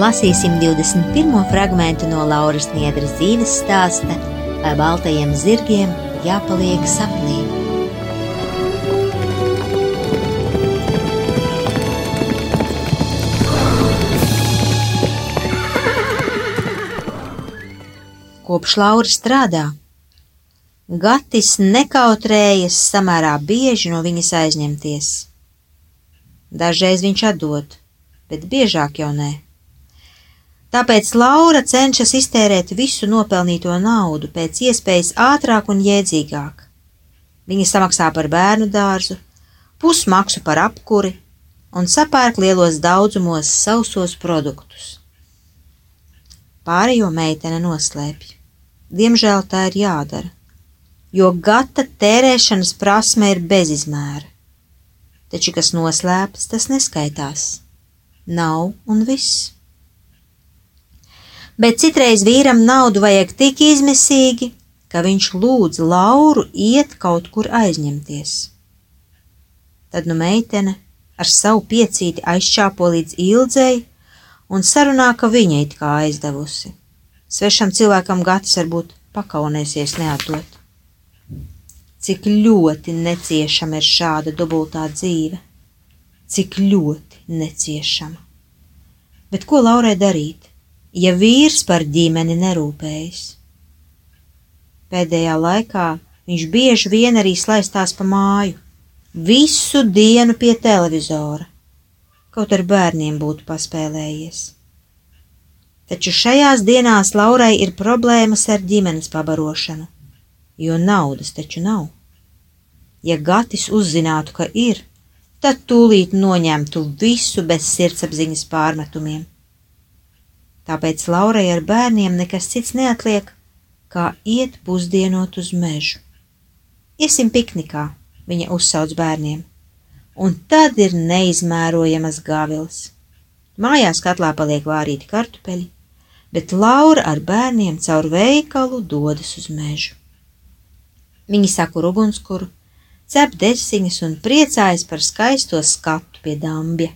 Lasīsim 21. fragment no Lauras Niedras dzīves stāsta, vai baltajiem zirgiem jāpaliek sapnī. Kopš Laura strādā, Gatis nekautrējas samērā bieži no viņas aizņemties. Dažreiz viņš atdod, bet biežāk jau nē. Tāpēc Laura cenšas iztērēt visu nopelnīto naudu pēc iespējas ātrāk un jēdzīgāk. Viņa samaksā par bērnu dārzu, pusmaksu par apkuri un sapērk lielos daudzumos sausos produktus. Pārējo meitene noslēpj. Diemžēl tā ir jādara, jo gata tērēšanas prasme ir bezizmēra. Taču, kas noslēpts, tas neskaitās. Nav un viss bet citreiz vīram naudu vajag tik izmisīgi, ka viņš lūdz Lauru iet kaut kur aizņemties. Tad nu meitene ar savu piecīti aizšķāpo līdz ildzēji un sarunā, ka viņa it kā aizdevusi. Svešam cilvēkam gads varbūt pakaunēsies neatdot. Cik ļoti neciešama ir šāda dubultā dzīve, cik ļoti neciešama. Bet ko Laurai darīt? Ja vīrs par ģimeni nerūpējas. Pēdējā laikā viņš bieži vien arī slaistās pa māju, visu dienu pie televizora, kaut ar bērniem būtu paspēlējies. Taču šajās dienās Laurai ir problēmas ar ģimenes pabarošanu, jo naudas taču nav. Ja Gatis uzzinātu, ka ir, tad tūlīt noņemtu visu bez sirdsapziņas pārmetumiem tāpēc Laurai ar bērniem nekas cits neatliek, kā iet pusdienot uz mežu. Iesim piknikā, viņa uzsauc bērniem, un tad ir neizmērojamas gāvils. Mājās katlā paliek vārīti kartupeļi, bet Laura ar bērniem caur veikalu dodas uz mežu. Viņi sakur ugunskura, cep desiņas un priecājas par skaisto skatu pie dambja.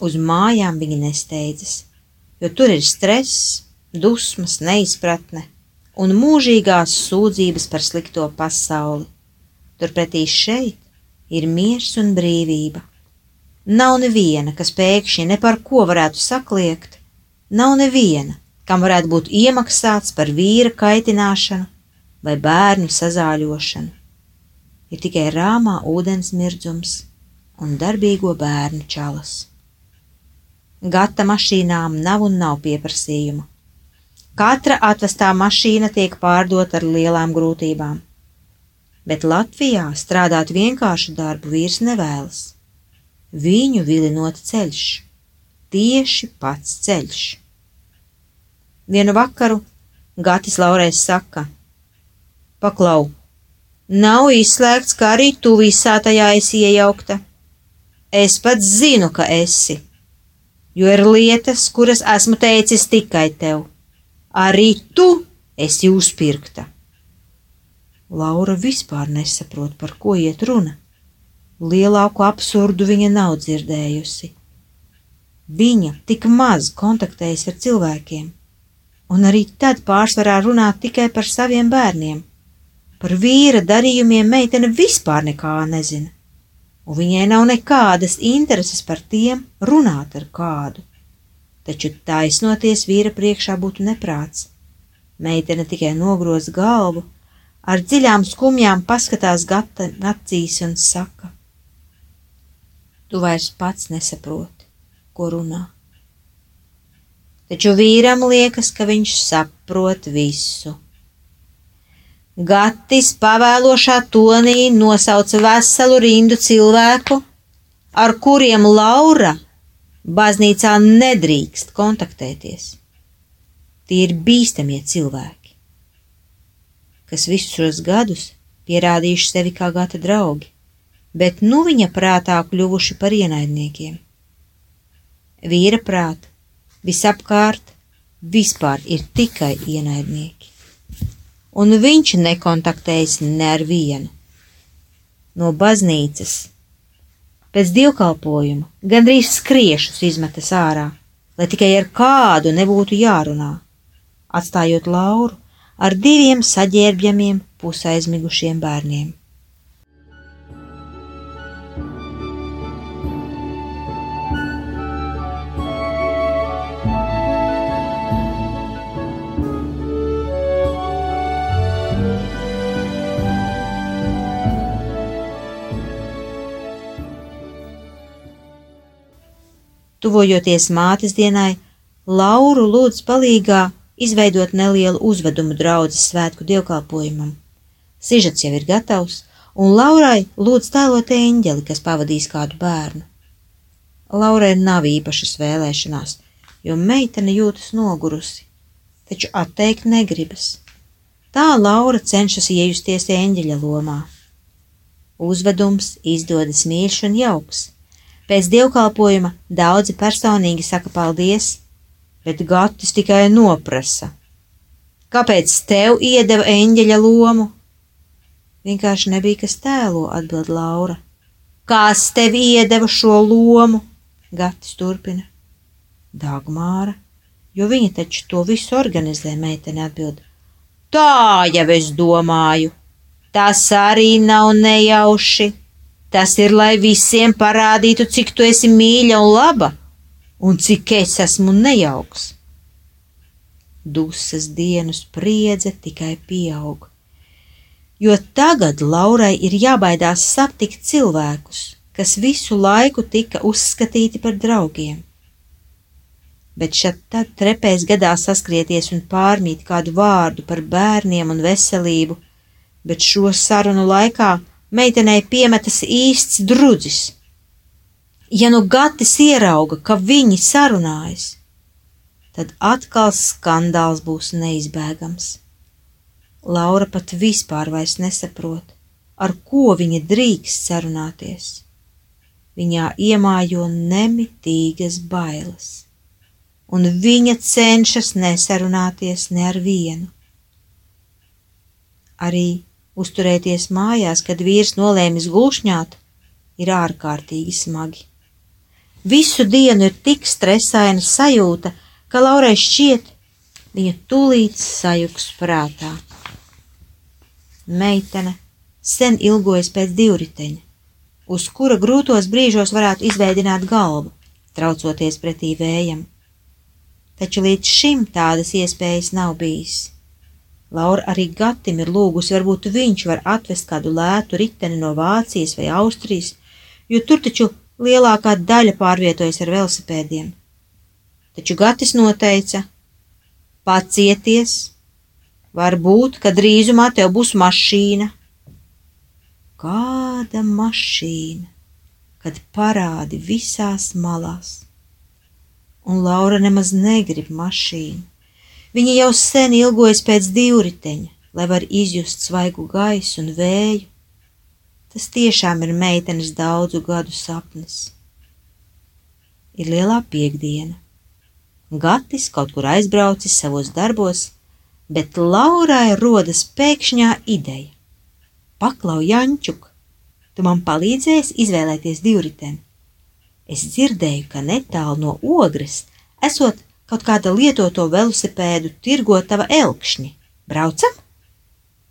Uz mājām viņi nesteidzas jo tur ir stress, dusmas, neizpratne un mūžīgās sūdzības par slikto pasauli. Turpretī šeit ir miers un brīvība. Nav neviena, kas pēkšņi ne par ko varētu sakliekt, nav neviena, kam varētu būt iemaksāts par vīra kaitināšanu vai bērnu sazāļošanu. Ir tikai rāmā ūdens mirdzums un darbīgo bērnu čalas. Gata mašīnām nav un nav pieprasījuma. Katra atvestā mašīna tiek pārdota ar lielām grūtībām. Bet Latvijā strādāt vienkāršu darbu vīrs nevēlas. Viņu vilinot ceļš, tieši pats ceļš. Vienu vakaru Gatis Laurais saka: Paklau, nav izslēgts, ka arī tu visā tajā esi iejaukta. Es pats zinu, ka esi jo ir lietas, kuras esmu teicis tikai tev. Arī tu esi uzpirkta. Laura vispār nesaprot, par ko iet runa. Lielāku absurdu viņa nav dzirdējusi. Viņa tik maz kontaktējas ar cilvēkiem, un arī tad pārsvarā runā tikai par saviem bērniem. Par vīra darījumiem meitene vispār nekā nezina un viņai nav nekādas intereses par tiem runāt ar kādu. taču taisnoties vīra priekšā būtu neprāts. Meitene tikai nogroz galvu, ar dziļām skumjām paskatās gata acīs un saka: Tu vairs pats nesaproti, ko runā. Taču vīram liekas, ka viņš saprot visu. Gatis pavēlošā tonī nosauca veselu rindu cilvēku, ar kuriem Laura baznīcā nedrīkst kontaktēties. Tie ir bīstamie cilvēki, kas visus šos gadus pierādījuši sevi kā gata draugi, bet nu viņa prātā kļuvuši par ienaidniekiem. Vīra prāta visapkārt vispār ir tikai ienaidnieki, un viņš nekontaktējas ne ar vienu. No baznīcas pēc dievkalpojuma gandrīz skriešus izmetas ārā, lai tikai ar kādu nebūtu jārunā atstājot Lauru ar diviem saģērbjamiem pusaizmigušiem bērniem. Tuvojoties mātes dienai, Lauru lūdz palīgā izveidot nelielu uzvedumu draudzes svētku dievkalpojumam. Sižets jau ir gatavs, un Laurai lūdz tēlot eņģeli, kas pavadīs kādu bērnu. Laurai nav īpašas vēlēšanās, jo meitene jūtas nogurusi, taču atteikt negribas. Tā Laura cenšas iejusties eņģeļa lomā. Uzvedums izdodas mīļš un jauks. Pēc dievkalpojuma daudzi personīgi saka paldies, bet Gatis tikai noprasa. Kāpēc tev iedeva eņģeļa lomu? Vienkārši nebija kas tēlo, atbild Laura. Kas tev iedeva šo lomu? Gatis turpina. Dagmāra, jo viņa taču to visu organizē, meitene atbild. Tā jau es domāju, tas arī nav nejauši. Tas ir, lai visiem parādītu, cik tu esi mīļa un laba un cik es esmu nejauks. Dusmas dienu spriedze tikai pieaug, jo tagad Laurai ir jābaidās satikt cilvēkus, kas visu laiku tika uzskatīti par draugiem. Bet šad tad trepēs gadā saskrieties un pārmīt kādu vārdu par bērniem un veselību, bet šo sarunu laikā meitenei piemetas īsts drudzis Ja nu Gatis ierauga, ka viņi sarunājas, tad atkal skandāls būs neizbēgams. Laura pat vispār vairs nesaprot, ar ko viņa drīkst sarunāties. Viņā iemājo nemitīgas bailes, un viņa cenšas nesarunāties ne ar vienu. Arī uzturēties mājās, kad vīrs nolēmis gulšņāt, ir ārkārtīgi smagi. Visu dienu ir tik stresaina sajūta, ka Laurai šķiet, viņa tūlīt sajuks prātā. Meitene sen ilgojas pēc divriteņa, uz kura grūtos brīžos varētu izveidināt galvu, traucoties pretī vējam. Taču līdz šim tādas iespējas nav bijis. Laura arī Gatim ir lūgusi, varbūt viņš var atvest kādu lētu riteni no Vācijas vai Austrijas, jo tur taču lielākā daļa pārvietojas ar velosipēdiem. Taču Gatis noteica: pacieties, varbūt, ka drīzumā tev būs mašīna. Kāda mašīna, kad parādi visās malās? Un Laura nemaz negrib mašīnu. Viņa jau sen ilgojas pēc divriteņa, lai var izjust svaigu gaisu un vēju, Tas tiešām ir meitenes daudzu gadu sapnis. Ir lielā piekdiena. Gatis kaut kur aizbraucis savos darbos, bet Laurai rodas pēkšņā ideja. Paklau, Jančuk, tu man palīdzēsi izvēlēties divriteni. Es dzirdēju, ka netālu no ogres esot kaut kāda lietoto velosipēdu tirgotava elkšņi. Braucam!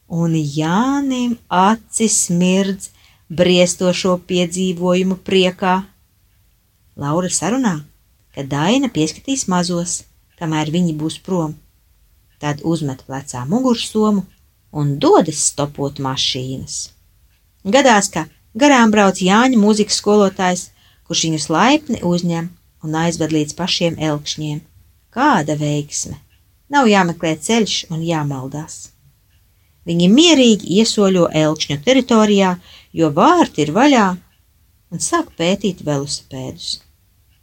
un Jānim acis smirdz briestošo piedzīvojumu priekā. Laura sarunā, ka Daina pieskatīs mazos, kamēr viņi būs prom. Tad uzmet plecā mugursomu un dodas stopot mašīnas. Gadās, ka garām brauc Jāņa mūzikas skolotājs, kurš viņus laipni uzņem un aizved līdz pašiem elkšņiem. Kāda veiksme! Nav jāmeklē ceļš un jāmaldās. Viņi mierīgi iesoļo elkšņu teritorijā, jo vārti ir vaļā, un sāk pētīt velosipēdus.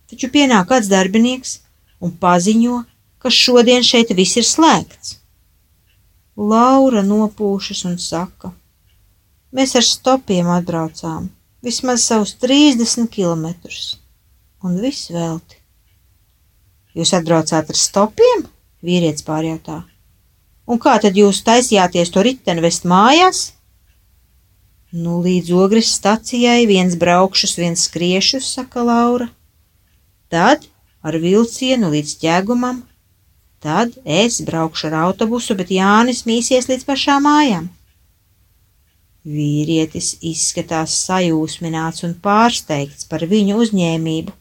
Taču pienāk kāds darbinieks un paziņo, ka šodien šeit viss ir slēgts. Laura nopūšas un saka: Mēs ar stopiem atbraucām vismaz savus 30 kilometrus un viss velti. Jūs atbraucāt ar stopiem? Vīrietis pārjautā. Un kā tad jūs taisījāties to riteni vest mājās? Nu, līdz ogres stacijai viens braukšus, viens skriešus, saka Laura. Tad ar vilcienu līdz ķēgumam, tad es braukšu ar autobusu, bet Jānis mīsies līdz pašām mājām. Vīrietis izskatās sajūsmināts un pārsteigts par viņu uzņēmību.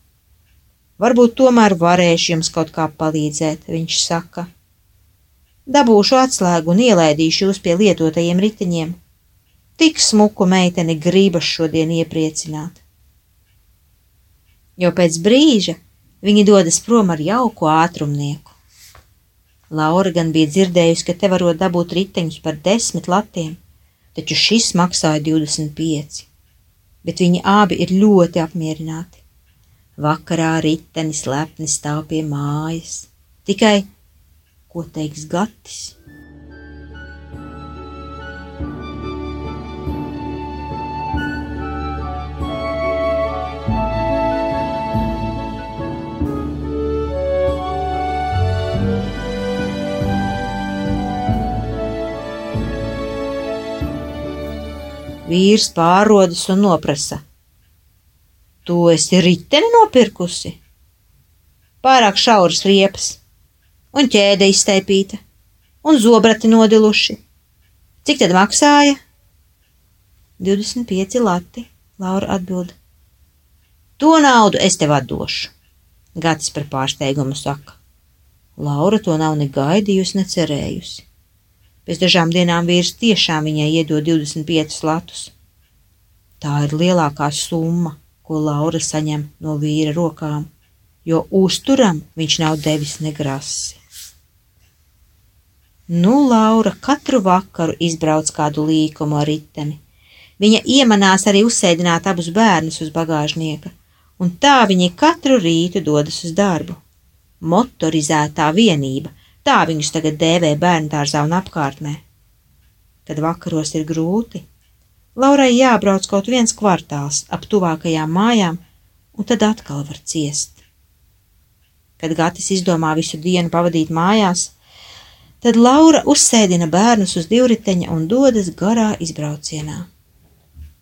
Varbūt tomēr varēšu jums kaut kā palīdzēt, viņš saka. Dabūšu atslēgu un ielaidīšu jūs pie lietotajiem riteņiem. Tik smuku meiteni gribas šodien iepriecināt. Jo pēc brīža viņi dodas prom ar jauku ātrumnieku. Laura gan bija dzirdējusi, ka te varot dabūt riteņus par desmit latiem, taču šis maksāja 25, bet viņi abi ir ļoti apmierināti. Vakarā ritenis lepni stāv pie mājas. Tikai ko teiks Gatis? Vīrs pārodas un noprasa: Tu esi riteni nopirkusi? Pārāk šauras riepas, un ķēde izteipīta, un zobrati nodiluši. Cik tad maksāja? 25 lati, Laura atbild. To naudu es tev atdošu, Gatis par pārsteigumu saka. Laura to nav ne gaidījusi, ne cerējusi. Pēc dažām dienām vīrs tiešām viņai iedod 25 latus. Tā ir lielākā summa, ko Laura saņem no vīra rokām, jo uzturam viņš nav devis negrasi. Nu, Laura katru vakaru izbrauc kādu līkumu ar riteni. Viņa iemanās arī uzsēdināt abus bērnus uz bagāžnieka, un tā viņi katru rītu dodas uz darbu. Motorizētā vienība, tā viņus tagad dēvē bērndārzā un apkārtnē. Kad vakaros ir grūti, Laurai jābrauc kaut viens kvartāls ap tuvākajām mājām, un tad atkal var ciest. Kad Gatis izdomā visu dienu pavadīt mājās, tad Laura uzsēdina bērnus uz divriteņa un dodas garā izbraucienā.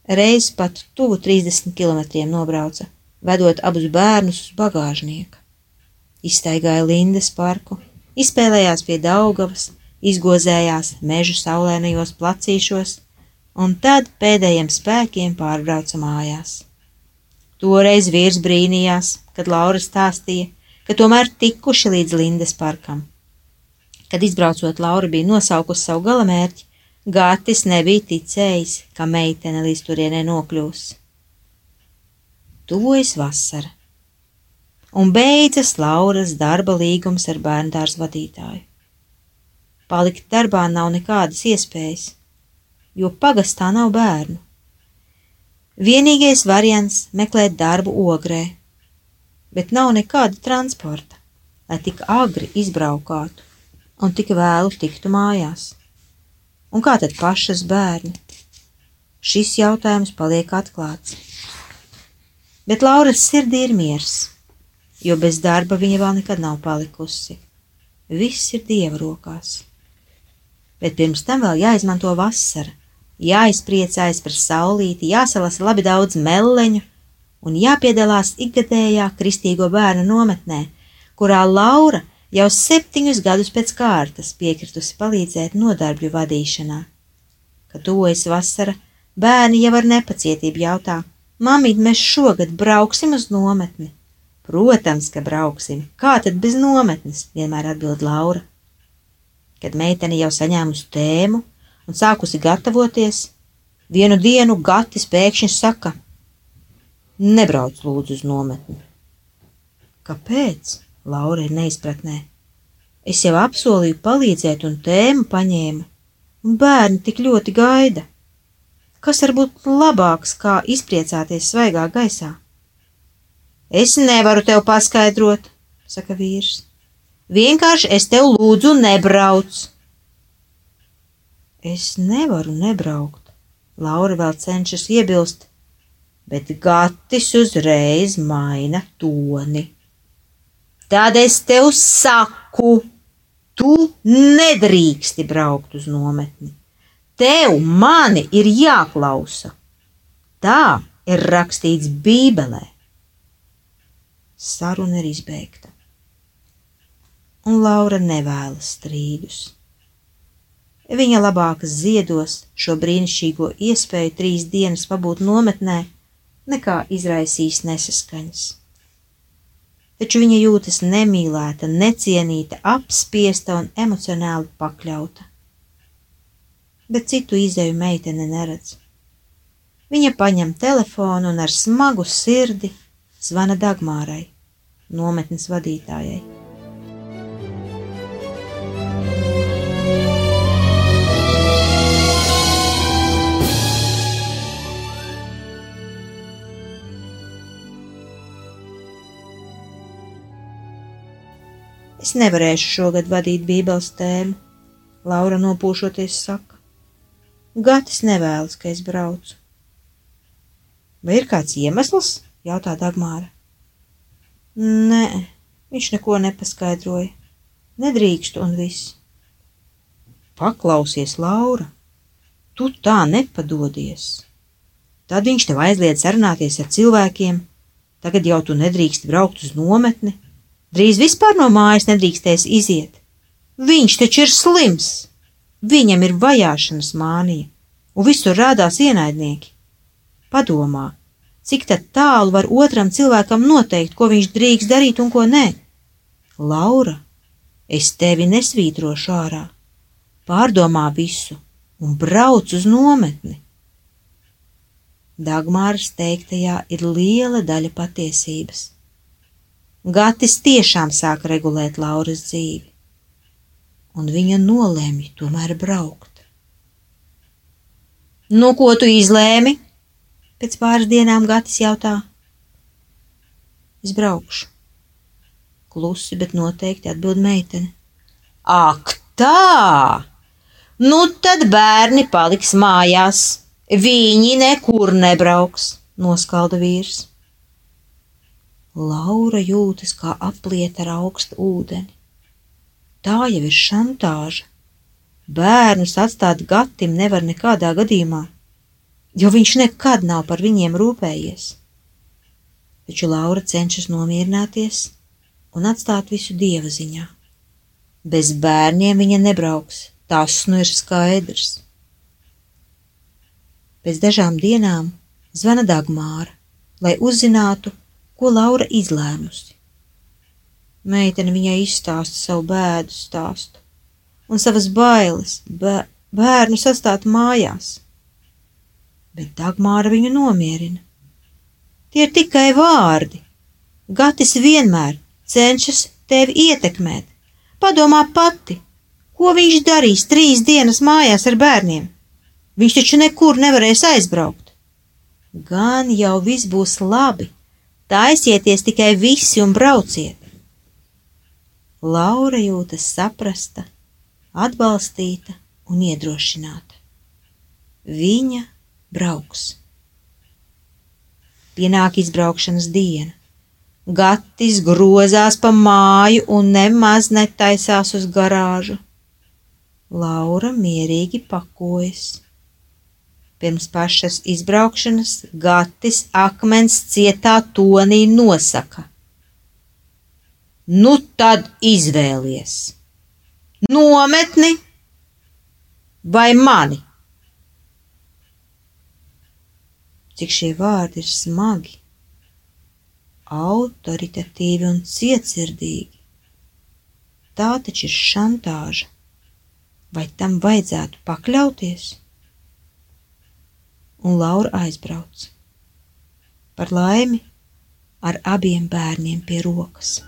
Reiz pat tuvu 30 km nobrauca, vedot abus bērnus uz bagāžnieka. Izstaigāja Lindas parku, izspēlējās pie Daugavas, izgozējās mežu saulēnajos placīšos, un tad pēdējiem spēkiem pārbrauca mājās. Toreiz vīrs brīnījās, kad Laura stāstīja, ka tomēr tikuši līdz Lindes parkam. Kad izbraucot, Laura bija nosaukusi savu galamērķi, Gātis nebija ticējis, ka meitene līdz turienei nokļūs. Tuvojas vasara, un beidzas Lauras darba līgums ar bērndārs vadītāju. Palikt darbā nav nekādas iespējas jo pagastā nav bērnu. Vienīgais variants meklēt darbu ogrē, bet nav nekāda transporta, lai tik agri izbraukātu un tik vēlu tiktu mājās. Un kā tad pašas bērni? Šis jautājums paliek atklāts. Bet Lauras sirdī ir miers, jo bez darba viņa vēl nekad nav palikusi. Viss ir dieva rokās. Bet pirms tam vēl jāizmanto vasara, jāizpriecājas par saulīti, jāsalasa labi daudz melleņu un jāpiedalās ikgadējā kristīgo bērnu nometnē, kurā Laura jau septiņus gadus pēc kārtas piekritusi palīdzēt nodarbļu vadīšanā. Kad tuvojas vasara, bērni jau ar nepacietību jautā: Mamīt, mēs šogad brauksim uz nometni, Protams, ka brauksim. Kā tad bez nometnes? vienmēr atbild Laura. Kad meitene jau saņēmusi tēmu un sākusi gatavoties, vienu dienu Gatis pēkšņi saka: Nebrauc lūdzu uz nometni. Kāpēc? Laura ir neizpratnē. Es jau apsolīju palīdzēt un tēmu paņēmu, un bērni tik ļoti gaida. Kas var būt labāks, kā izpriecāties svaigā gaisā? Es nevaru tev paskaidrot, saka vīrs. Vienkārši es tev lūdzu, nebrauc. Es nevaru nebraukt. Laura vēl cenšas iebilst, bet Gatis uzreiz maina toni. Tad es tev saku, tu nedrīksti braukt uz nometni. Tev mani ir jāklausa. Tā ir rakstīts Bībelē saruna ir izbeigta. Un Laura nevēlas strīdus. Viņa labāk ziedos šo brīnišķīgo iespēju trīs dienas pabūt nometnē, nekā izraisīs nesaskaņas. Taču viņa jūtas nemīlēta, necienīta, apspiesta un emocionāli pakļauta. Bet citu izēju meitene neredz. Viņa paņem telefonu un ar smagu sirdi zvana Dagmārai nometnes vadītājai. Es nevarēšu šogad vadīt Bībeles tēmu, Laura nopūšoties saka. Gatis nevēlas, ka es braucu. Vai ir kāds iemesls? jautā Dagmāra. Nē, viņš neko nepaskaidroja. Nedrīkst un viss. Paklausies, Laura, tu tā nepadodies. Tad viņš tev aizliedz sarunāties ar cilvēkiem, tagad jau tu nedrīkst braukt uz nometni, drīz vispār no mājas nedrīkstēs iziet. Viņš taču ir slims, viņam ir vajāšanas mānija, un visur rādās ienaidnieki. Padomā, cik tālu var otram cilvēkam noteikt, ko viņš drīkst darīt un ko nē. Laura, es tevi nesvītrošu ārā, pārdomā visu un brauc uz nometni. Dagmāras teiktajā ir liela daļa patiesības. Gatis tiešām sāk regulēt Lauras dzīvi, un viņa nolēma tomēr braukt. Nu, ko tu izlēmi? Pēc pāris dienām Gatis jautā: Es braukšu. Klusi, bet noteikti atbild meitene. Ak, tā! Nu tad bērni paliks mājās. Viņi nekur nebrauks, noskalda vīrs. Laura jūtas kā aplieta ar augstu ūdeni. Tā jau ir šantāža. Bērnus atstāt gatim nevar nekādā gadījumā jo viņš nekad nav par viņiem rūpējies. Taču Laura cenšas nomierināties un atstāt visu dieva ziņā. Bez bērniem viņa nebrauks, tas nu ir skaidrs. Pēc dažām dienām zvana Dagmāra, lai uzzinātu, ko Laura izlēmusi. Meitene viņai izstāsta savu bēdu stāstu un savas bailes, bērnu sastāt mājās bet Dagmāra viņu nomierina. Tie ir tikai vārdi. Gatis vienmēr cenšas tevi ietekmēt. Padomā pati, ko viņš darīs trīs dienas mājās ar bērniem. Viņš taču nekur nevarēs aizbraukt. Gan jau viss būs labi, taisieties tikai visi un brauciet. Laura jūtas saprasta, atbalstīta un iedrošināta. Viņa brauks. Pienāk izbraukšanas diena. Gatis grozās pa māju un nemaz netaisās uz garāžu. Laura mierīgi pakojas. Pirms pašas izbraukšanas Gatis akmens cietā tonī nosaka: Nu tad izvēlies! Nometni vai mani! cik šie vārdi ir smagi. autoritatīvi un cietsirdīgi. Tā taču ir šantāža. Vai tam vajadzētu pakļauties? Un Laura aizbrauc. Par laimi ar abiem bērniem pie rokas.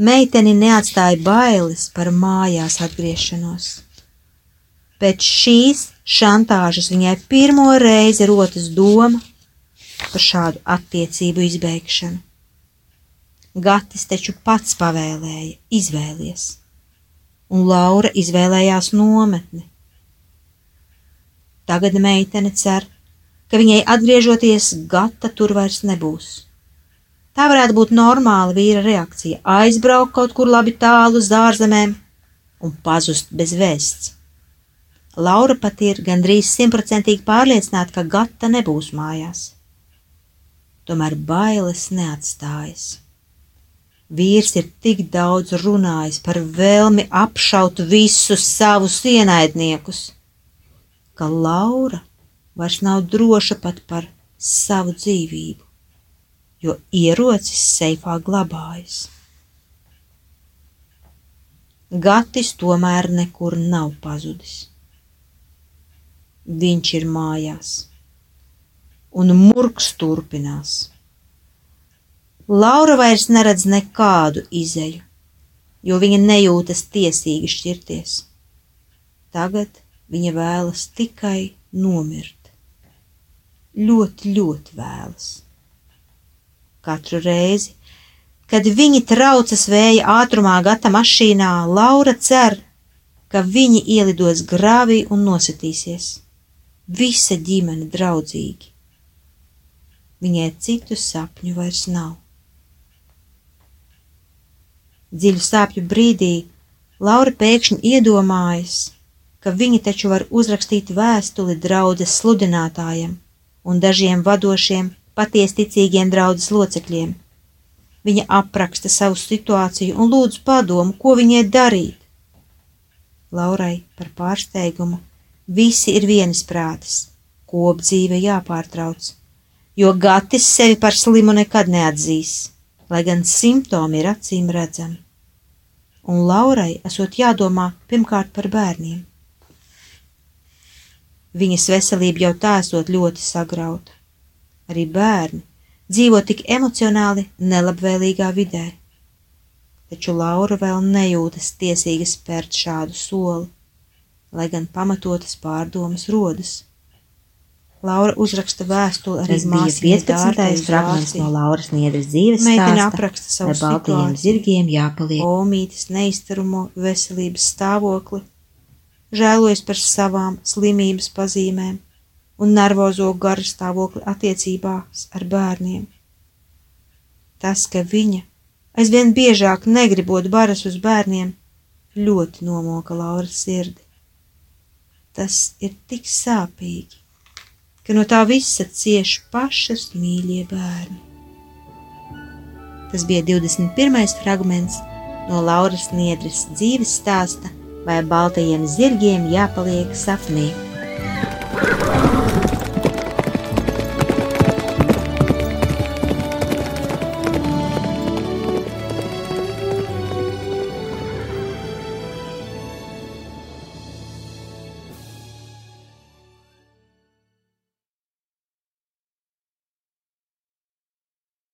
Meiteni neatstāja bailes par mājās atgriešanos. Pēc šīs šantāžas viņai pirmo reizi rotas doma par šādu attiecību izbeigšanu. Gatis taču pats pavēlēja, izvēlies, un Laura izvēlējās nometni. Tagad meitene cer, ka viņai atgriežoties, Gata tur vairs nebūs Tā varētu būt normāla vīra reakcija - aizbraukt kaut kur labi tālu uz ārzemēm un pazust bez vēsts. Laura pat ir gandrīz simtprocentīgi pārliecināta, ka Gata nebūs mājās. Tomēr bailes neatstājas. Vīrs ir tik daudz runājis par vēlmi apšaut visus savus ienaidniekus, ka Laura vairs nav droša pat par savu dzīvību jo ierocis seifā glabājas. Gatis tomēr nekur nav pazudis. Viņš ir mājās, un murgs turpinās. Laura vairs neredz nekādu izeju, jo viņa nejūtas tiesīgi šķirties. Tagad viņa vēlas tikai nomirt. Ļoti, ļoti vēlas katru reizi. Kad viņi traucas vēja ātrumā gata mašīnā, Laura cer, ka viņi ielidos grāvī un nositīsies. Visa ģimene draudzīgi. Viņai citu sapņu vairs nav. Dziļu sāpju brīdī Laura pēkšņi iedomājas, ka viņi taču var uzrakstīt vēstuli draudzes sludinātājiem un dažiem vadošiem patiesticīgiem draudzes locekļiem. Viņa apraksta savu situāciju un lūdz padomu, ko viņai darīt. Laurai par pārsteigumu visi ir vienisprātis, kopdzīve jāpārtrauc, jo Gatis sevi par slimu nekad neatzīs, lai gan simptomi ir acīm redzami. Un Laurai esot jādomā pirmkārt par bērniem. Viņas veselība jau tā esot ļoti sagrauta arī bērni, dzīvo tik emocionāli nelabvēlīgā vidē. Taču Laura vēl nejūtas tiesīga spērt šādu soli, lai gan pamatotas pārdomas rodas. Laura uzraksta vēstuli arī māsai 15. fragments no Lauras Niedras dzīves Meitene apraksta savu baltajiem zirgiem jāpaliek. Omītes neizturumo veselības stāvokli, žēlojas par savām slimības pazīmēm un nervozo garstāvokli attiecībās ar bērniem. Tas, ka viņa aizvien biežāk negribot baras uz bērniem, ļoti nomoka Lauras sirdi. Tas ir tik sāpīgi, ka no tā visa cieš pašas mīļie bērni. Tas bija 21. fragments no Lauras Niedres dzīves stāsta, vai baltajiem zirgiem jāpaliek sapnī.